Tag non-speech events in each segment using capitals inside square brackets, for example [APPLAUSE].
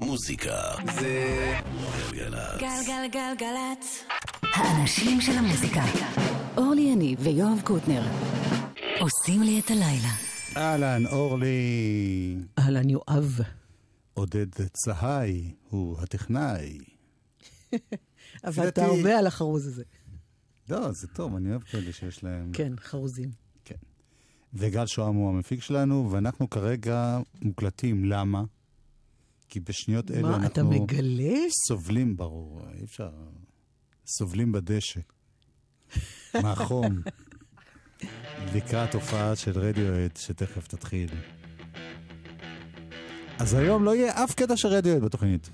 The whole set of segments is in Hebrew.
מוזיקה זה גלגלצ. גלגלגלגלצ. האנשים של המוזיקה. אורלי יניב ויואב קוטנר. עושים לי את הלילה. אהלן, אורלי. אהלן יואב. עודד צהי הוא הטכנאי. [LAUGHS] עבדת לדעתי- הרבה על החרוז הזה. לא, זה טוב, אני אוהב כאלה שיש להם... כן, חרוזים. כן. וגל שוהם הוא המפיק שלנו, ואנחנו כרגע מוקלטים. למה? כי בשניות אלה מה, אנחנו... אתה מגלה? סובלים, ברור, אי אפשר. סובלים בדשא. [LAUGHS] מהחום. לקראת הופעה של רדיואט שתכף תתחיל. אז היום לא יהיה אף קטע של רדיואט בתוכנית.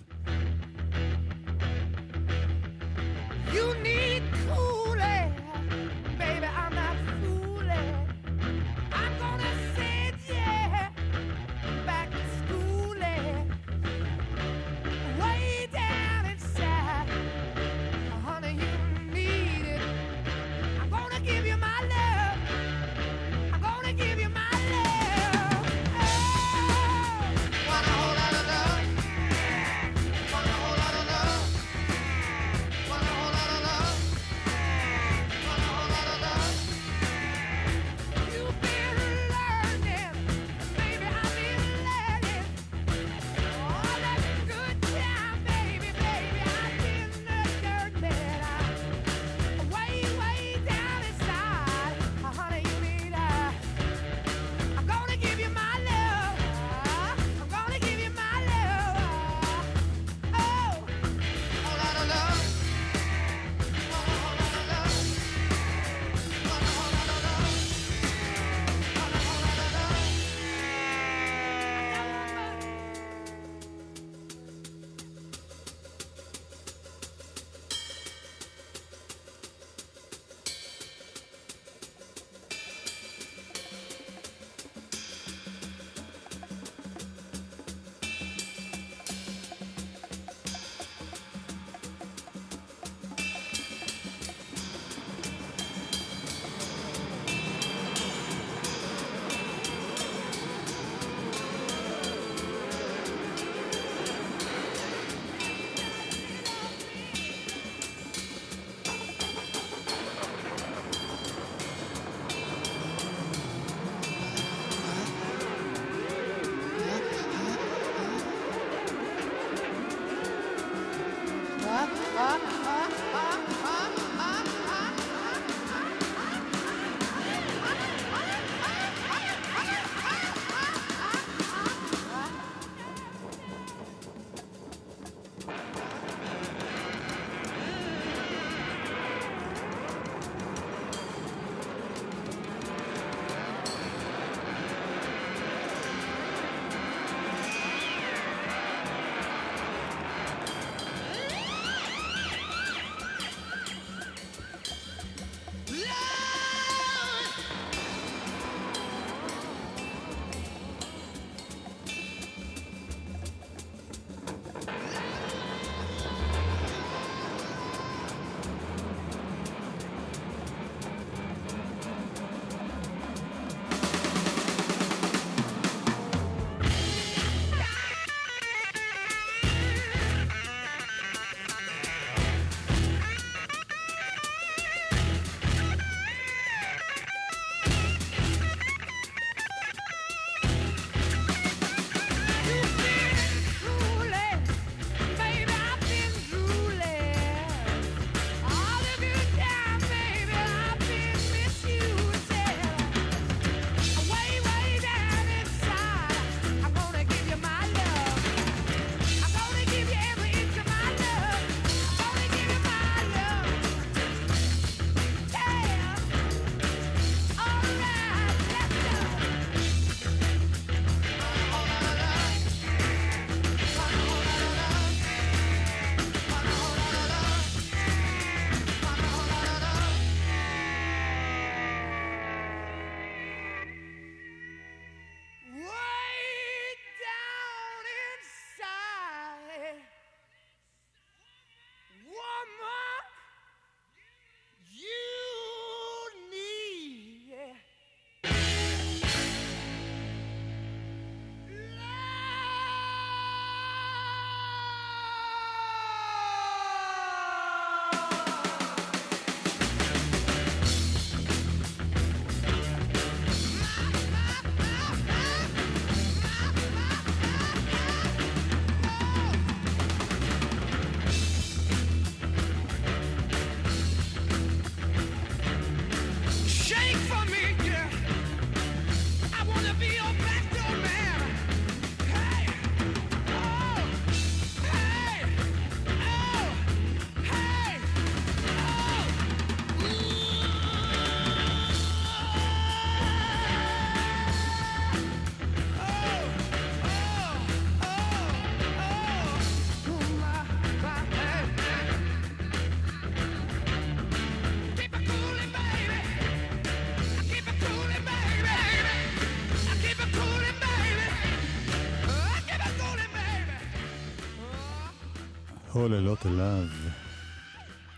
הוללות אליו.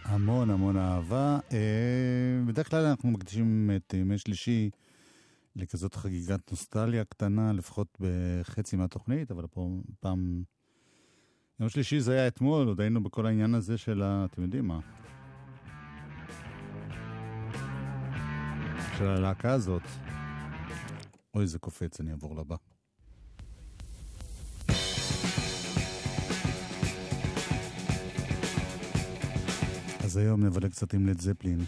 המון המון אהבה. אה, בדרך כלל אנחנו מקדישים את ימי שלישי לכזאת חגיגת נוסטליה קטנה, לפחות בחצי מהתוכנית, אבל הפעם... יום שלישי זה היה אתמול, עוד היינו בכל העניין הזה של ה... אתם יודעים מה? של הלהקה הזאת. אוי, זה קופץ, אני אעבור לבא. אז היום נבלה קצת עם לד זפלין.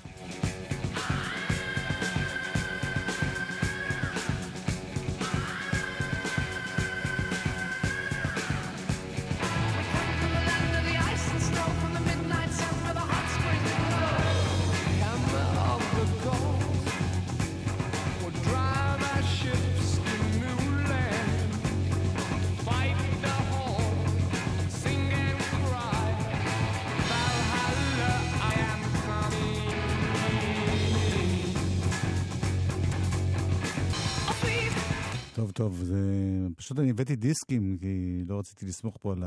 פשוט אני הבאתי דיסקים, כי לא רציתי לסמוך פה על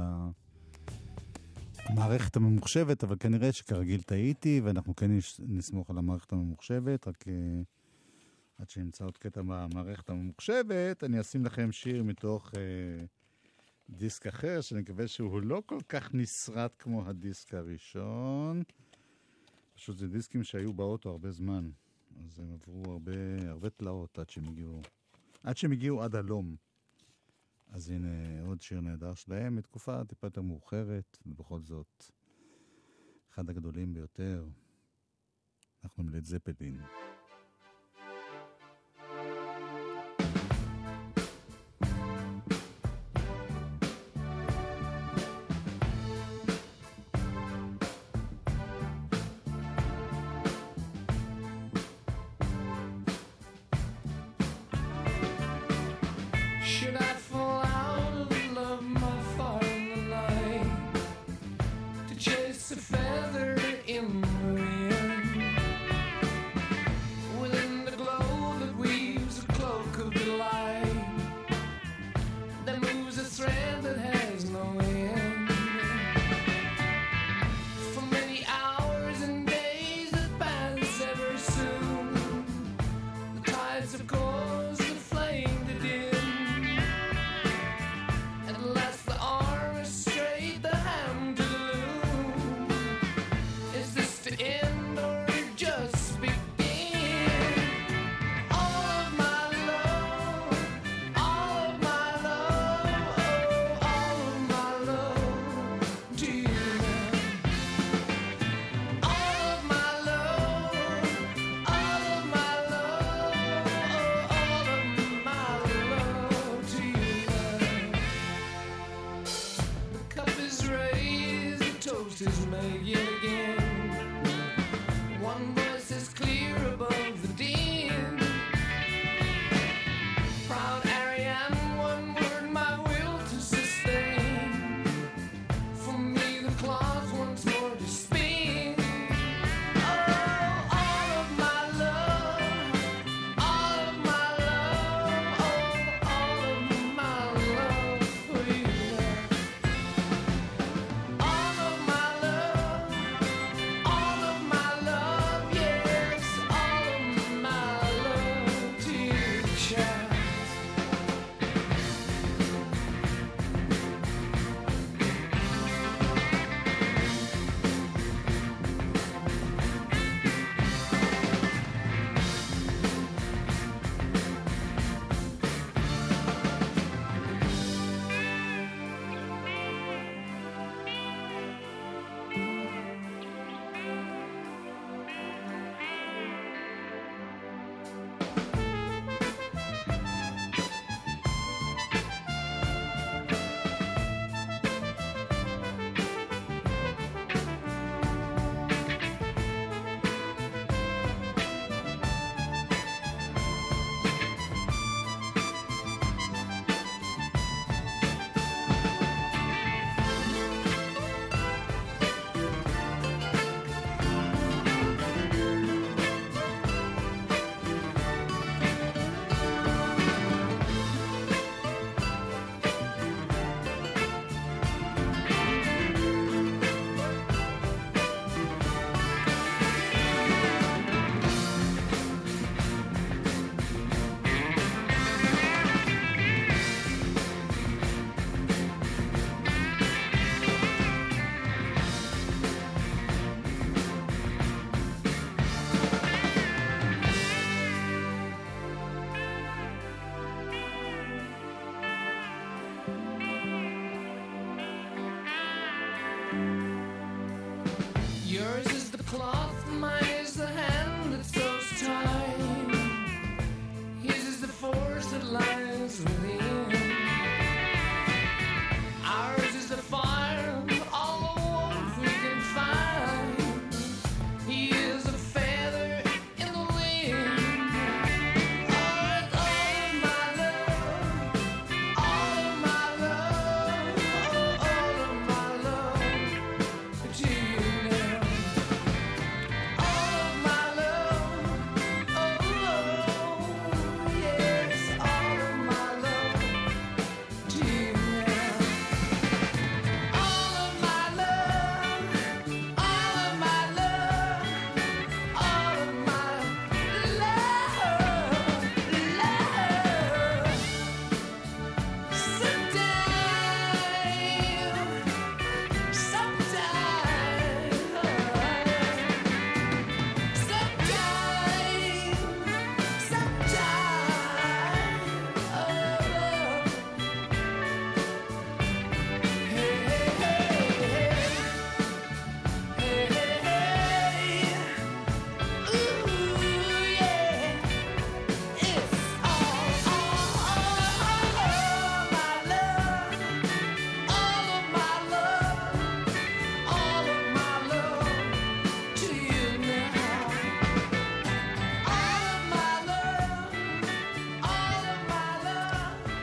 המערכת הממוחשבת, אבל כנראה שכרגיל טעיתי, ואנחנו כן נסמוך על המערכת הממוחשבת, רק uh, עד שנמצא עוד קטע במערכת הממוחשבת, אני אשים לכם שיר מתוך uh, דיסק אחר, שאני מקווה שהוא לא כל כך נסרט כמו הדיסק הראשון. פשוט זה דיסקים שהיו באוטו הרבה זמן, אז הם עברו הרבה, הרבה תלאות עד שהם הגיעו עד שהם הגיעו עד הלום. אז הנה עוד שיר נהדר שלהם, מתקופה טיפה יותר מאוחרת, ובכל זאת, אחד הגדולים ביותר. אנחנו מלד זפלין. Yet again. One voice is clear above the din.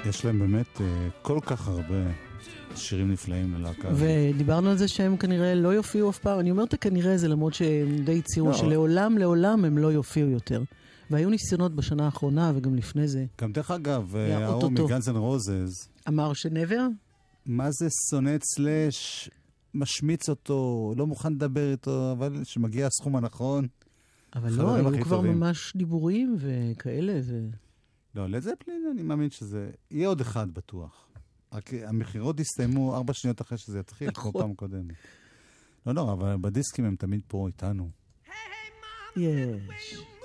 יש להם באמת אה, כל כך הרבה שירים נפלאים ללהקה. ודיברנו על זה שהם כנראה לא יופיעו אף פעם. אני אומרת כנראה זה למרות שהם די הצהירו לא. שלעולם לעולם הם לא יופיעו יותר. והיו ניסיונות בשנה האחרונה וגם לפני זה. גם דרך אגב, אה, ההוא אוטוטו. מ Guns N' Roses, אמר שנבר? מה זה שונא סלאש, משמיץ אותו, לא מוכן לדבר איתו, אבל כשמגיע הסכום הנכון... אבל לא, היו כבר טובים. ממש דיבורים וכאלה. ו... לא, לזפלין אני מאמין שזה... יהיה עוד אחד בטוח. רק המכירות יסתיימו ארבע שניות אחרי שזה יתחיל, כמו נכון. פעם קודמת. לא נורא, אבל בדיסקים הם תמיד פה איתנו. יש.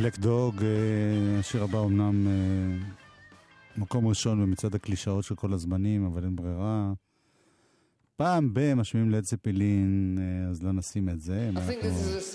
בלק דוג, אה, השיר הבא אמנם אה, מקום ראשון במצעד הקלישאות של כל הזמנים, אבל אין ברירה. פעם ב- משמיעים לד צפלין, אה, אז לא נשים את זה. מה אנחנו- this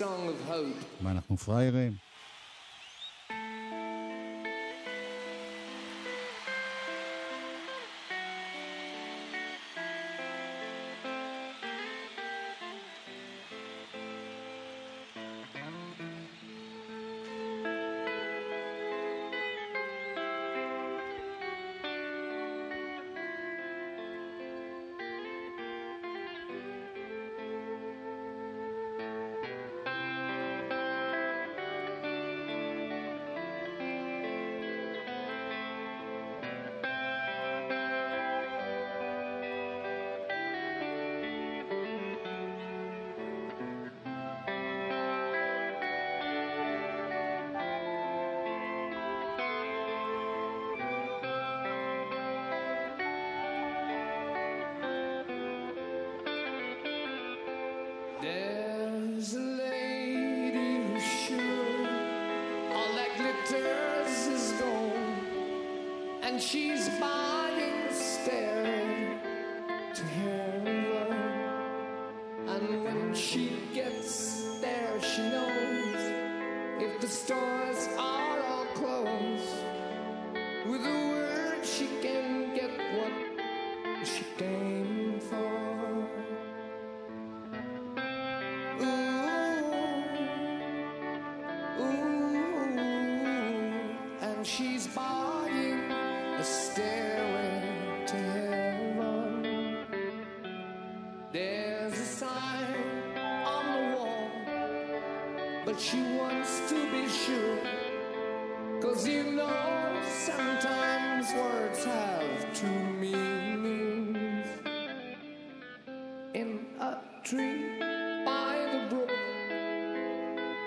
sometimes words have two meanings. In a tree by the brook,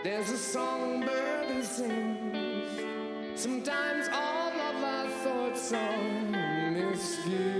there's a songbird who sings. Sometimes all of our thoughts are misgiven,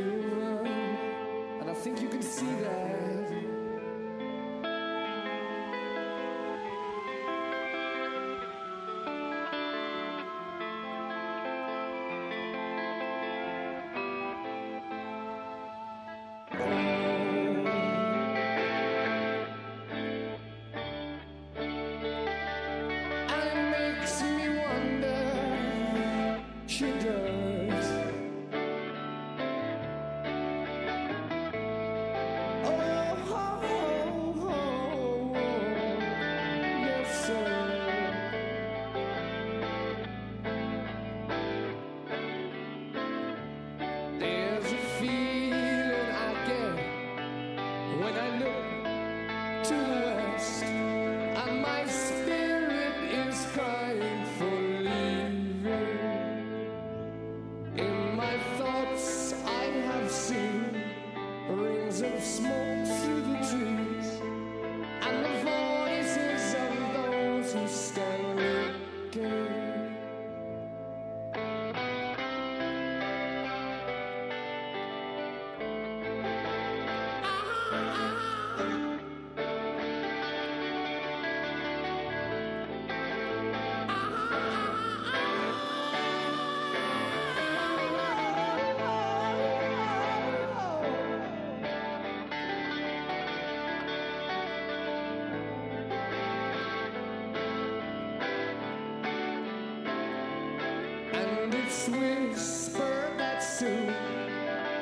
It's whispered that soon,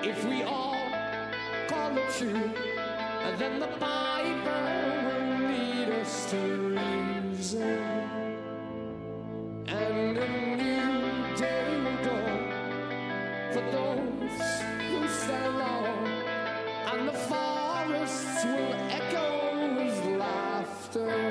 if we all call it true, then the Piper will lead us to reason. And a new day will dawn for those who stand alone, and the forests will echo with laughter.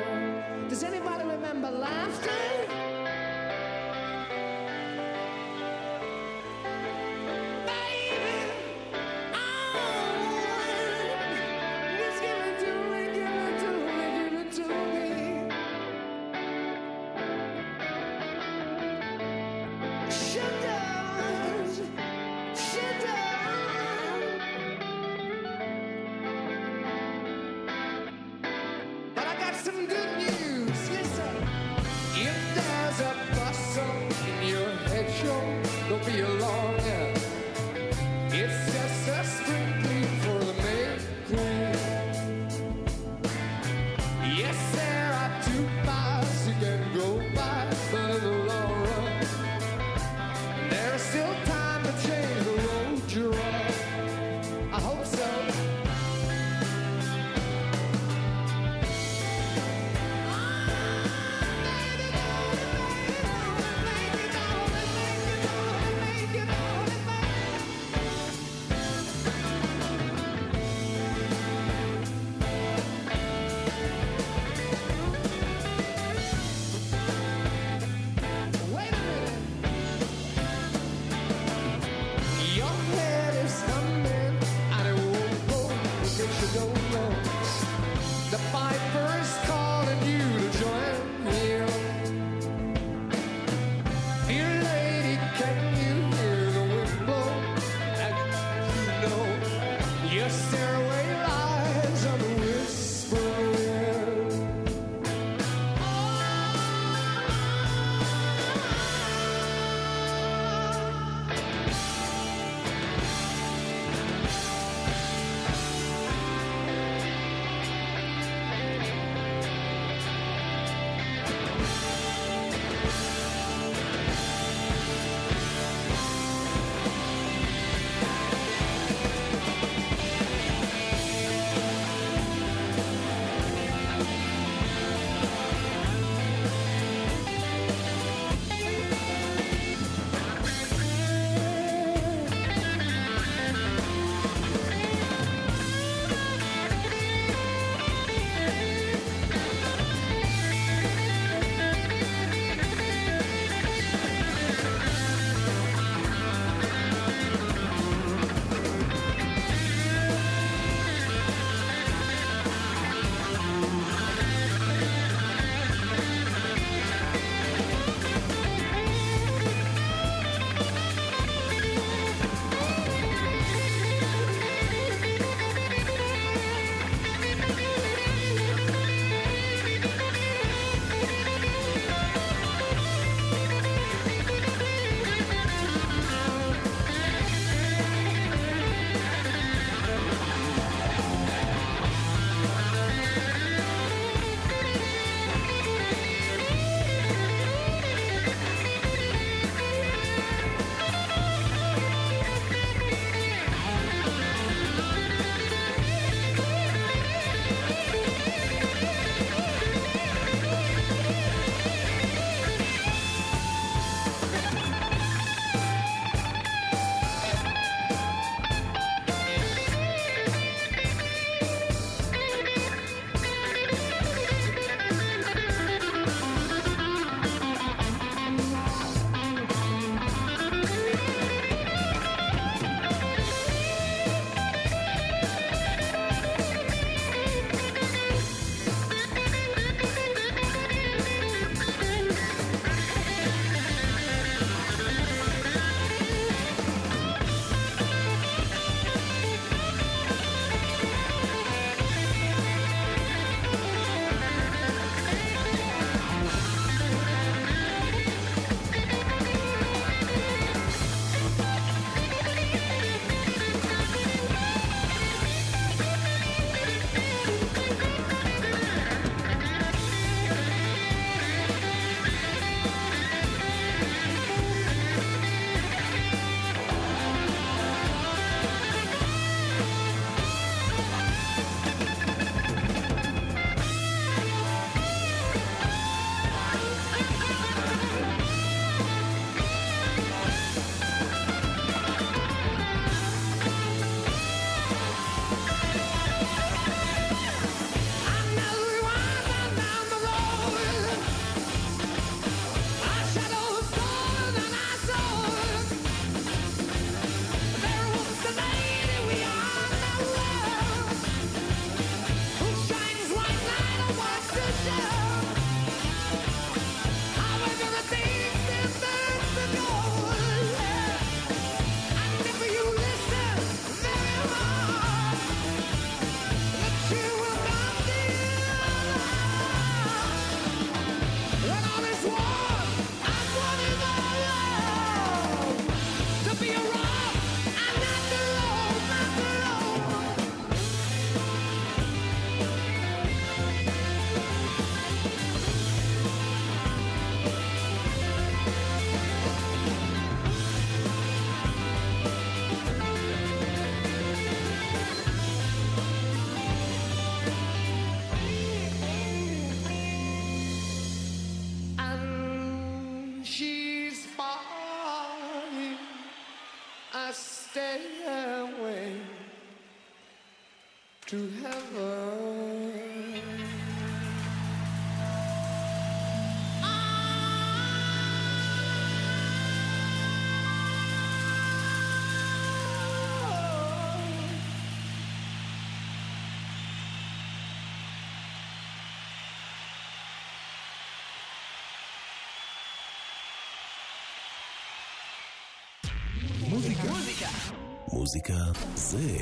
מוזיקה זה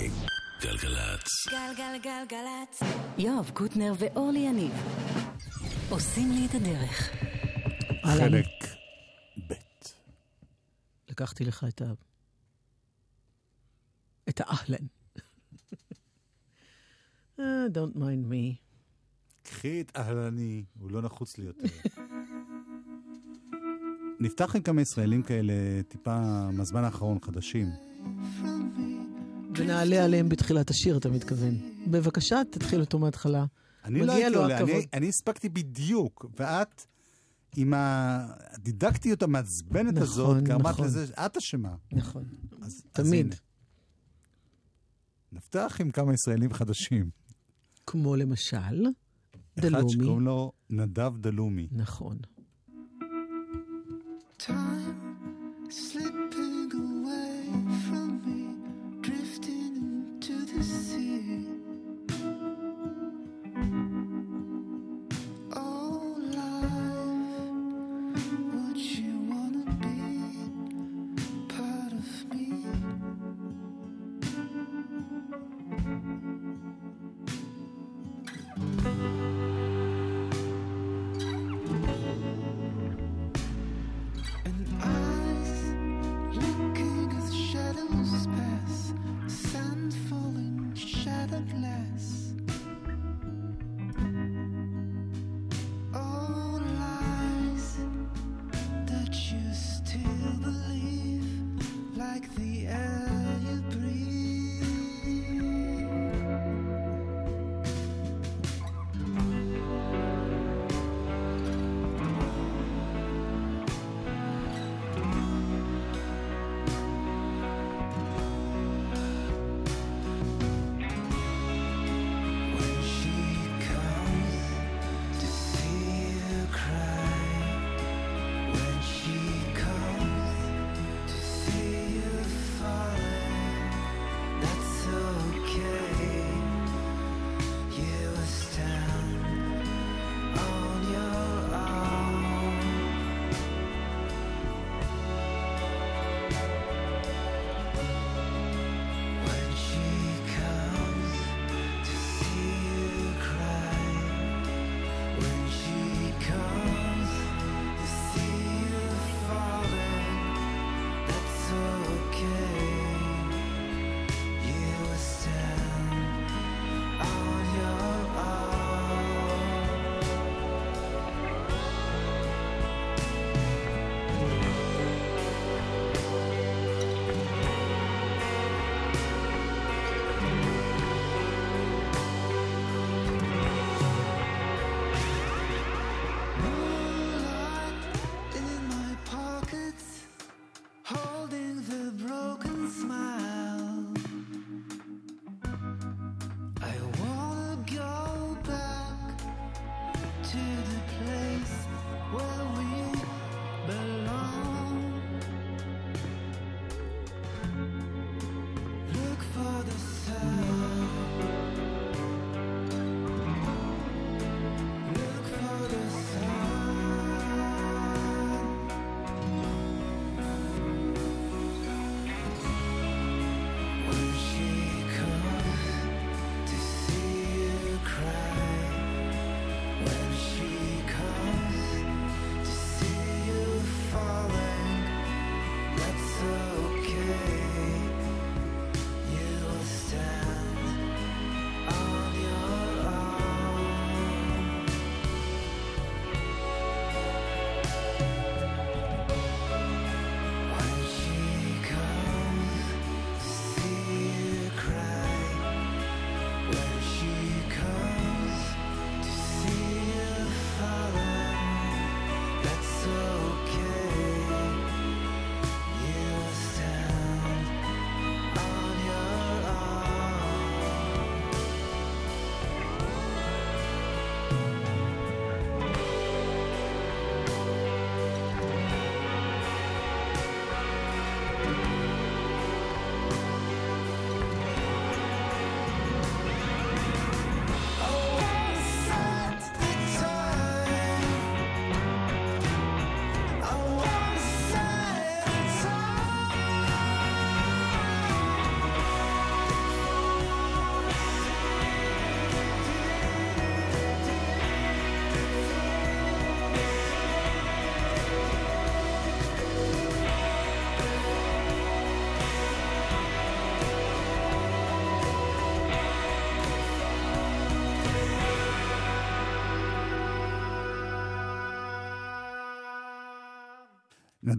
גלגלצ. גלגלגלגלצ. יואב קוטנר ואורלי יניב עושים לי את הדרך. חלק ב'. לקחתי לך את ה... את האהלן. אה, Don't mind me. קחי את אהלני, הוא לא נחוץ לי יותר. [LAUGHS] נפתח עם כמה ישראלים כאלה טיפה מהזמן האחרון, חדשים. ונעלה עליהם בתחילת השיר, אתה מתכוון. בבקשה, תתחיל אותו מההתחלה. אני לא הייתי עולה, אני. אני הספקתי בדיוק, ואת עם הדידקטיות המעצבנת נכון, הזאת, גרמת נכון. לזה, את אשמה. נכון. אז, אז תמיד. הנה. נפתח עם כמה ישראלים חדשים. כמו למשל, אחד דלומי. שקוראים לו נדב דלומי. נכון. Time slipping away from me, drifting into the sea.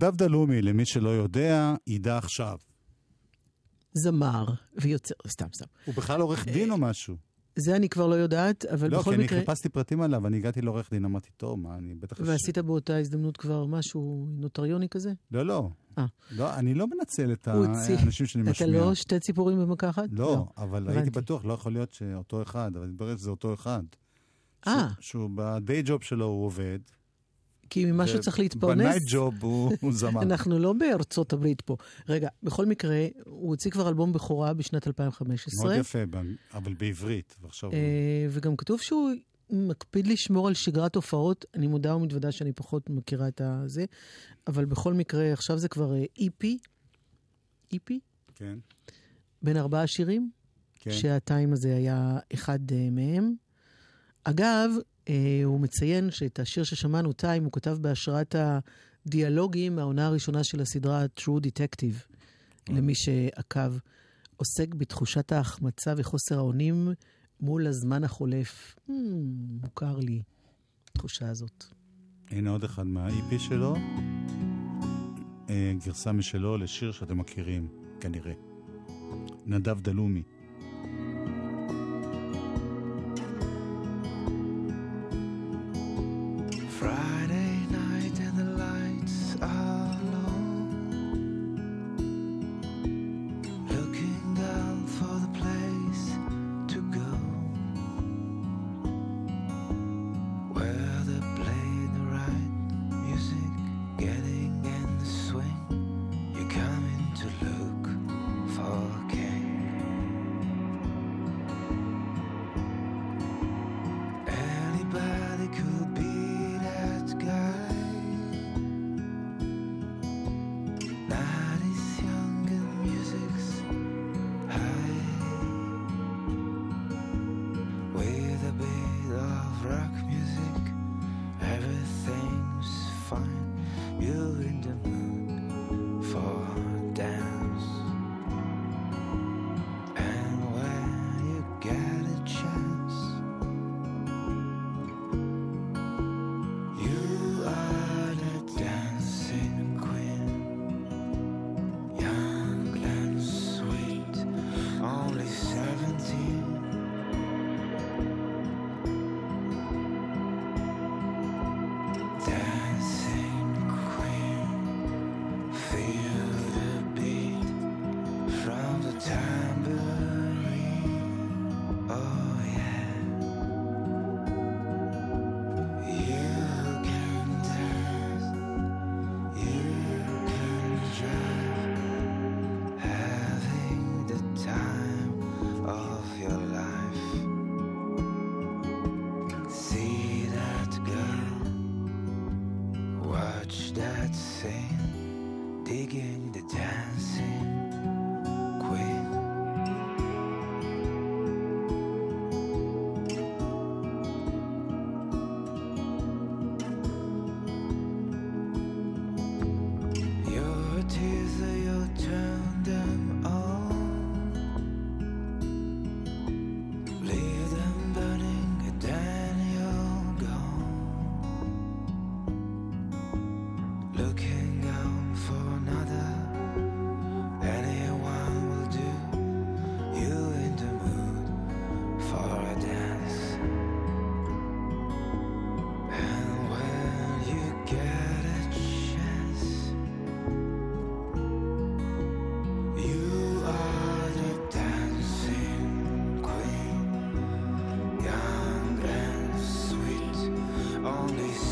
נדב דלומי, למי שלא יודע, ידע עכשיו. זמר ויוצר, סתם, סתם. הוא בכלל עורך דין או משהו. זה אני כבר לא יודעת, אבל לא, בכל כי אני מקרה... חיפשתי פרטים עליו, אני הגעתי לעורך דין, אמרתי, טוב, מה, אני בטח... ועשית באותה הזדמנות כבר משהו נוטריוני כזה? לא, לא. אה. לא, אני לא מנצל את האנשים שאני אתה משמיע. לא שתי ציפורים במכה אחת? לא, אבל הייתי הבנתי. בטוח, לא יכול להיות שאותו אחד, אבל התברר שזה אותו אחד. אה, ש- שהוא בדיי ג'וב שלו הוא עובד. כי ממה שהוא צריך להתפרנס... בנייט ג'וב הוא [LAUGHS] זמר. אנחנו לא בארצות הברית פה. רגע, בכל מקרה, הוא הוציא כבר אלבום בכורה בשנת 2015. מאוד יפה, אבל בעברית. ועכשיו... הוא- אה, וגם כתוב שהוא מקפיד לשמור על שגרת הופעות. אני מודה ומתוודה שאני פחות מכירה את הזה, אבל בכל מקרה, עכשיו זה כבר אה, EP, EP, כן, בין ארבעה שירים, כן. שהטיים הזה היה אחד אה, מהם. אגב, הוא מציין שאת השיר ששמענו, טיים, הוא כתב בהשראת הדיאלוגים מהעונה הראשונה של הסדרה True Detective, למי שעקב. עוסק בתחושת ההחמצה וחוסר האונים מול הזמן החולף. Hmm, מוכר לי התחושה הזאת. הנה עוד אחד מה-EP שלו, אה, גרסה משלו לשיר שאתם מכירים, כנראה. נדב דלומי.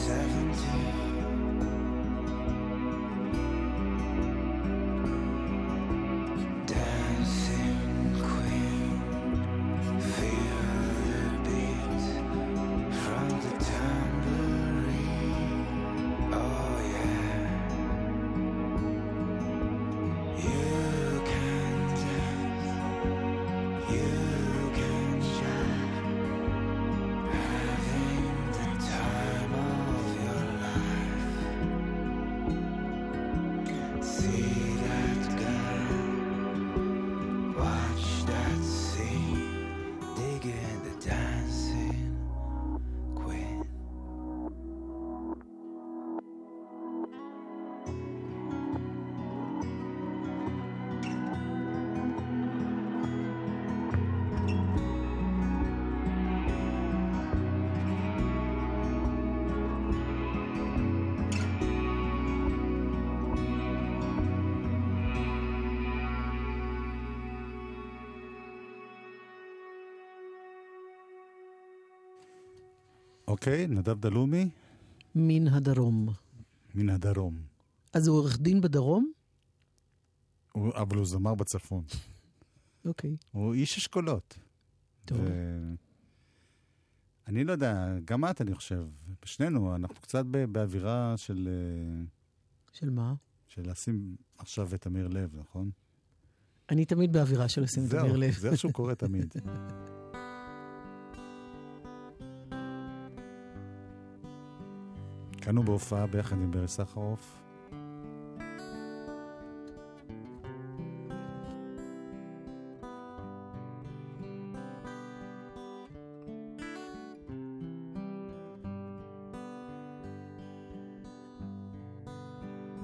seventeen. אוקיי, נדב דלומי, מן הדרום. מן הדרום. אז הוא עורך דין בדרום? הוא- אבל הוא זמר בצפון. אוקיי. הוא איש אשכולות. טוב. ו- אני לא יודע, גם את, אני חושב, שנינו, אנחנו קצת ב- באווירה של, אה, של מה? של לשים עכשיו את אמיר לב, נכון? אני תמיד באווירה של לשים את אמיר לב. זה איך שהוא קורא תמיד. [LAUGHS] כאן הוא בהופעה ביחד עם ברי סחרוף.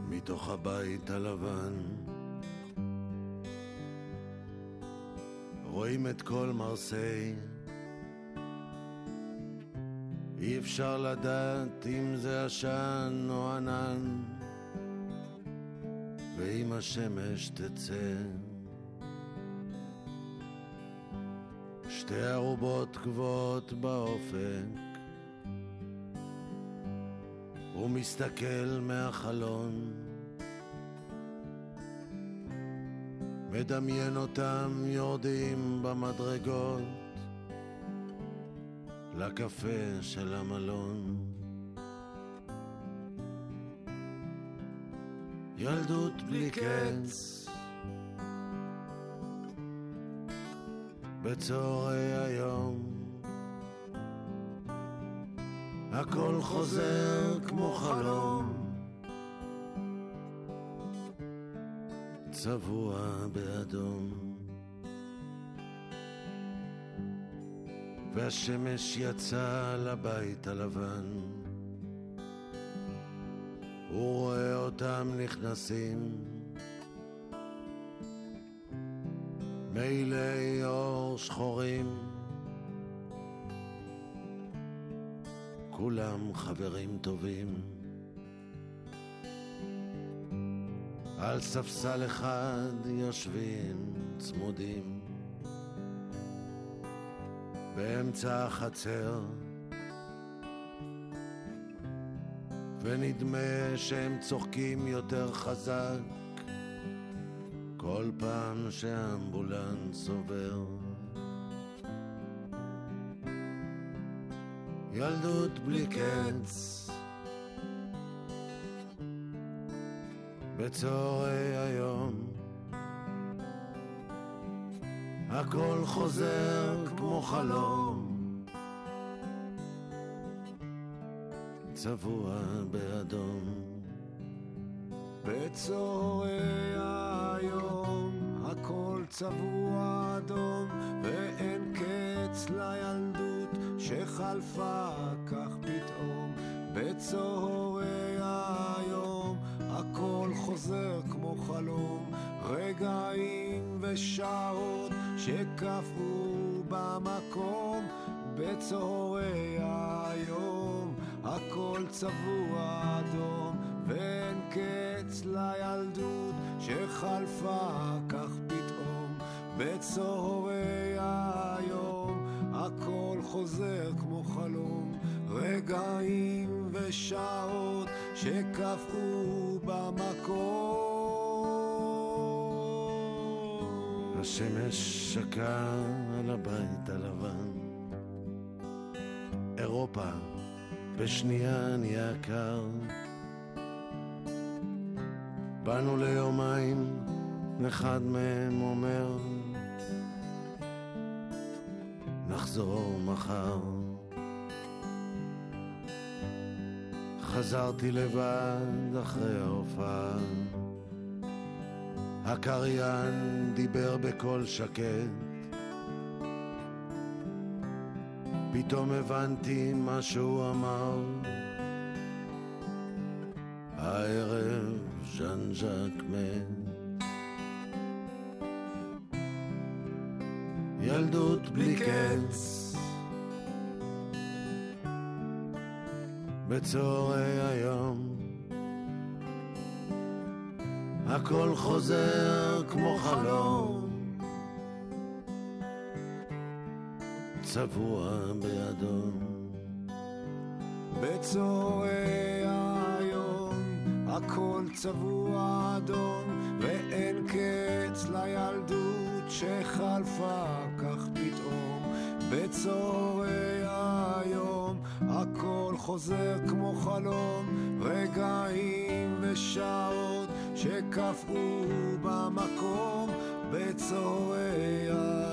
מתוך הבית הלבן רואים את כל מרסיי אי אפשר לדעת אם זה עשן או ענן ואם השמש תצא. שתי ערובות גבוהות באופק הוא מסתכל מהחלון, מדמיין אותם יורדים במדרגות לקפה של המלון. ילדות בלי קץ. בצהרי היום. הכל חוזר כמו חלום. צבוע באדום והשמש יצאה לבית הלבן הוא רואה אותם נכנסים מעילי אור שחורים כולם חברים טובים. על ספסל אחד יושבים צמודים. באמצע החצר, ונדמה שהם צוחקים יותר חזק כל פעם שהאמבולנס עובר. ילדות בלי קץ בצהרי היום הכל חוזר כמו חלום. צבוע באדום. בצהרי היום הכל צבוע אדום ואין קץ לילדות שחלפה כך פתאום. בצהרי היום הכל חוזר כמו חלום רגעים ושעות שקפאו במקום בצהרי היום הכל צבוע אדום ואין קץ לילדות שחלפה כך פתאום. בצהרי היום הכל חוזר כמו חלום רגעים ושעות שקפאו במקום השמש שקעה על הבית הלבן. אירופה בשנייה נהיה קר. באנו ליומיים, אחד מהם אומר, נחזור מחר. חזרתי לבד אחרי ההופעה. הקריין דיבר בקול שקט. פתאום הבנתי מה שהוא אמר. הערב ז'אן ז'אק מת. ילדות בלי קץ. בצהרי היום הכל חוזר כמו חלום. צבוע באדום בצהרי היום הכל צבוע אדום ואין קץ לילדות שחלפה כך פתאום. בצהרי היום הכל חוזר כמו חלום רגעים ושעות שקפאו במקום בצהרי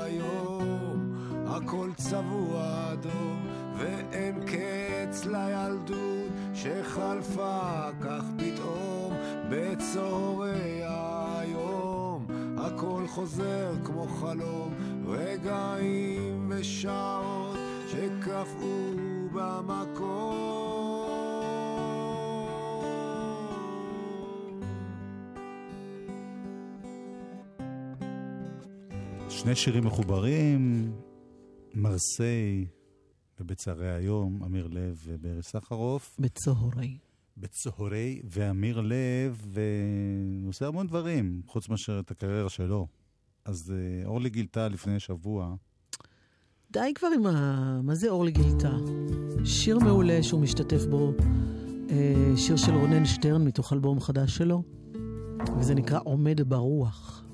היום. הכל צבוע אדום ואין קץ לילדות שחלפה כך פתאום בצהרי היום. הכל חוזר כמו חלום רגעים ושעות שקפאו במקום שני שירים מחוברים, מרסיי ובצערי היום, אמיר לב וברי סחרוף. בצהרי. בצהרי, ואמיר לב אה, עושה המון דברים, חוץ מאשר את הקריירה שלו. אז אה, אורלי גילתה לפני שבוע, די כבר עם ה... מה זה אורלי גילתה? שיר מעולה שהוא משתתף בו, אה, שיר של רונן שטרן מתוך אלבום חדש שלו, וזה נקרא עומד ברוח.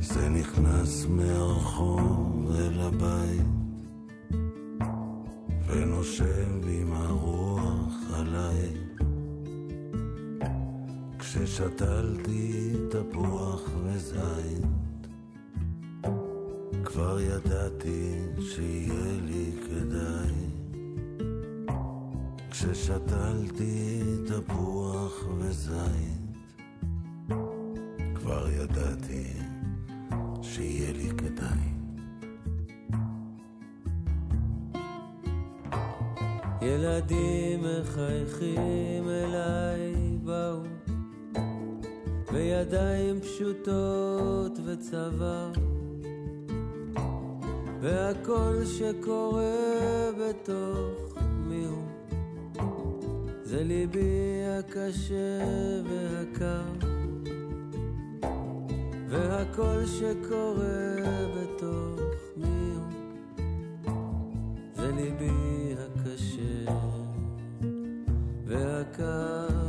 זה נכנס מהרחוב אל הבית ונושב עם הרוח עליי. כששתלתי תפוח וזית כבר ידעתי שיהיה לי כדאי. כששתלתי תפוח וזית כבר ידעתי שיהיה לי כדאי. ילדים מחייכים אליי באו בידיים פשוטות וצבא והכל שקורה בתוך מי הוא זה ליבי הקשה והקר והכל שקורה בתוך מי הוא? זה ליבי הקשה והקר.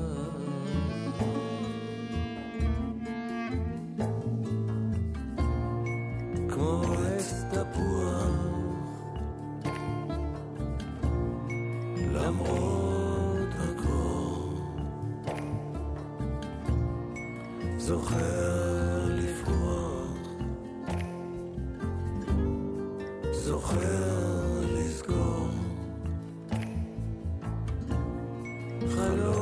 זוכר חלון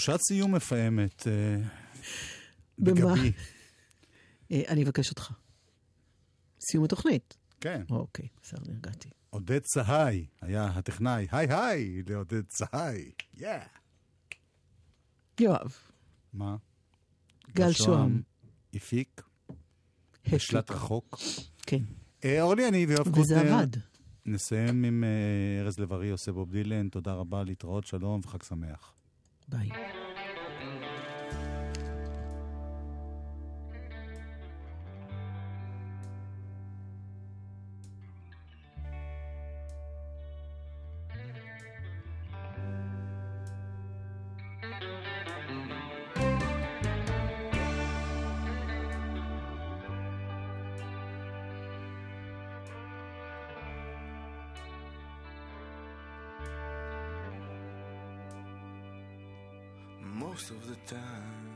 תחושת סיום מפעמת אה, במה? בגבי. אה, אני אבקש אותך. סיום התוכנית. כן. אוקיי, בסדר, נרגעתי. עודד צהי היה הטכנאי. היי היי לעודד צהי. יא. יואב, מה? גל שוהם. הפיק. בשלט רחוק. כן. אה, אורלי, אני ויואב קוטנר. וזה עבד. נסיים עם ארז לב-ארי עושה בוב דילן. תודה רבה, להתראות, שלום וחג שמח. Bye. Most of the time,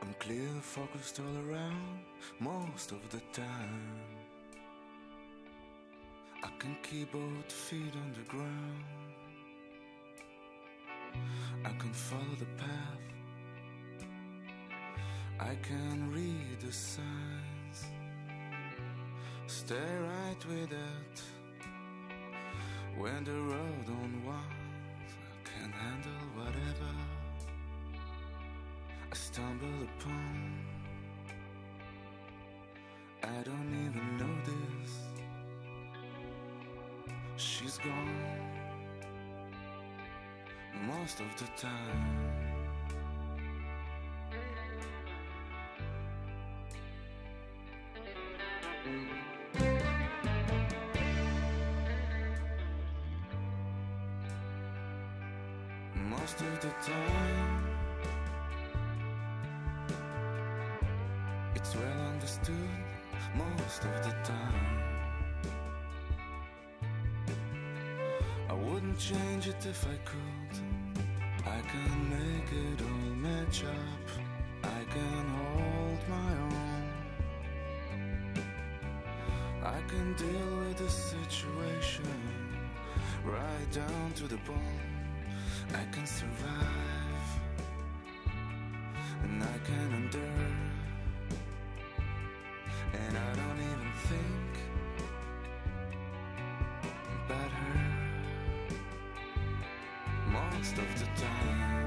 I'm clear focused all around. Most of the time, I can keep both feet on the ground. I can follow the path. I can read the signs. Stay right with it. When the road unwinds, handle whatever I stumble upon. I don't even notice she's gone most of the time. I can survive and I can endure, and I don't even think about her most of the time.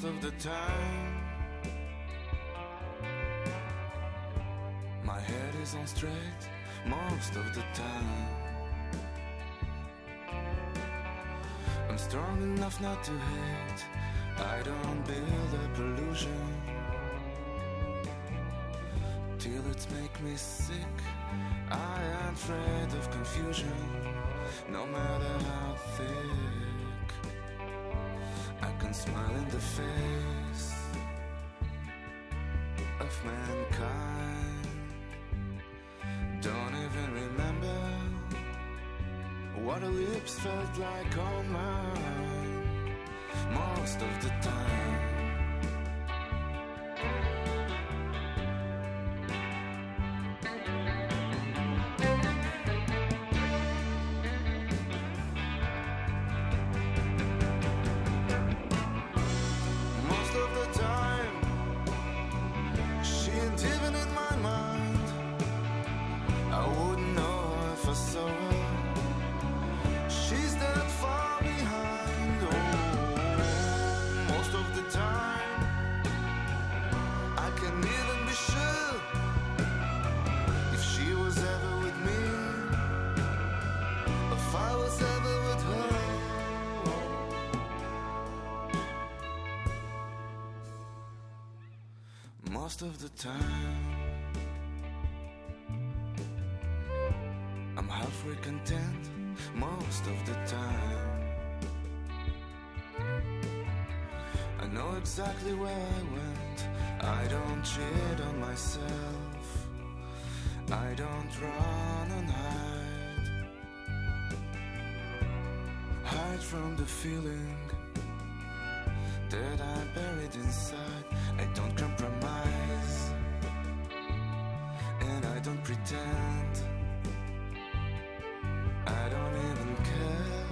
Most of the time. My head is on straight most of the time. I'm strong enough not to hate. I don't build up illusion till it make me sick. I am afraid of confusion, no matter how thick. Smile in the face of mankind. Don't even remember what her lips felt like on mine most of the time. Most of the time. I'm halfway content most of the time. I know exactly where I went. I don't cheat on myself. I don't run and hide. Hide from the feeling that I buried inside. I don't compromise. And I don't pretend. I don't even care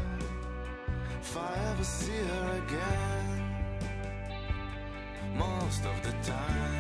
if I ever see her again. Most of the time.